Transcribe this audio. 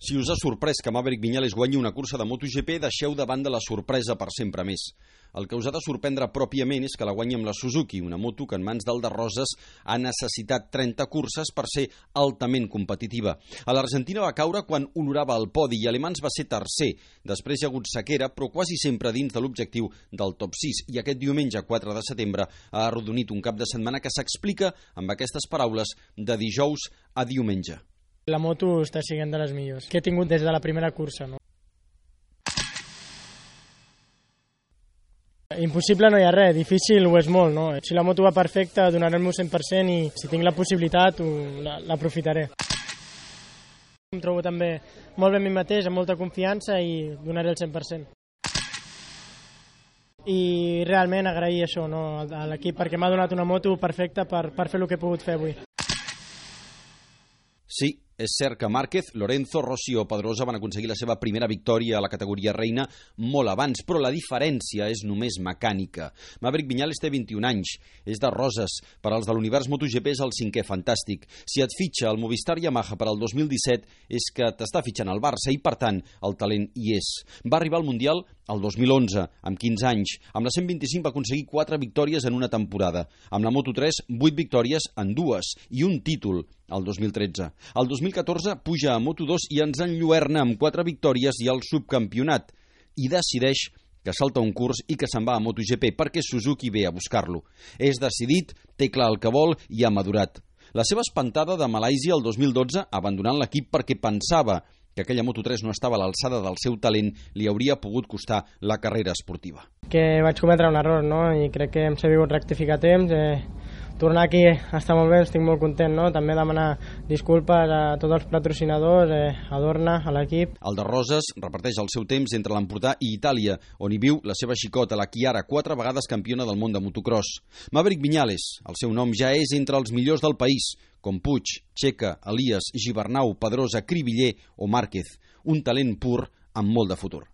Si us ha sorprès que Maverick Viñales guanyi una cursa de MotoGP, deixeu de banda la sorpresa per sempre més. El que us ha de sorprendre pròpiament és que la guanyi amb la Suzuki, una moto que en mans del de Roses ha necessitat 30 curses per ser altament competitiva. A l'Argentina va caure quan honorava el podi i Alemans va ser tercer. Després hi ha hagut sequera, però quasi sempre dins de l'objectiu del top 6. I aquest diumenge, 4 de setembre, ha arrodonit un cap de setmana que s'explica amb aquestes paraules de dijous a diumenge. La moto està sent de les millors que he tingut des de la primera cursa. No? Impossible no hi ha res, difícil ho és molt. No? Si la moto va perfecta donaré el meu 100% i si tinc la possibilitat l'aprofitaré. Em trobo també molt bé a mi mateix, amb molta confiança i donaré el 100%. I realment agrair això no, a l'equip perquè m'ha donat una moto perfecta per, per fer el que he pogut fer avui. Sí, és cert que Márquez, Lorenzo, Rossi o Pedrosa van aconseguir la seva primera victòria a la categoria reina molt abans, però la diferència és només mecànica. Maverick Viñales té 21 anys, és de Roses, per als de l'univers MotoGP és el cinquè fantàstic. Si et fitxa el Movistar Yamaha per al 2017 és que t'està fitxant el Barça i, per tant, el talent hi és. Va arribar al Mundial el 2011, amb 15 anys. Amb la 125 va aconseguir 4 victòries en una temporada. Amb la Moto3, 8 victòries en dues i un títol el 2013. El 2014 puja a Moto2 i ens enlluerna amb 4 victòries i el subcampionat. I decideix que salta un curs i que se'n va a MotoGP perquè Suzuki ve a buscar-lo. És decidit, té clar el que vol i ha madurat. La seva espantada de Malàisia el 2012, abandonant l'equip perquè pensava que aquella Moto3 no estava a l'alçada del seu talent, li hauria pogut costar la carrera esportiva. Que vaig cometre un error, no? I crec que hem sabut rectificar temps. Eh, tornar aquí està molt bé, estic molt content, no? També demanar disculpes a tots els patrocinadors, eh, a Dorna, a l'equip. El de Roses reparteix el seu temps entre l'Empordà i Itàlia, on hi viu la seva xicota, la Chiara, quatre vegades campiona del món de motocross. Maverick Viñales, el seu nom ja és entre els millors del país, com Puig, Checa, Elias, Gibernau, Pedrosa, Cribiller o Márquez, un talent pur amb molt de futur.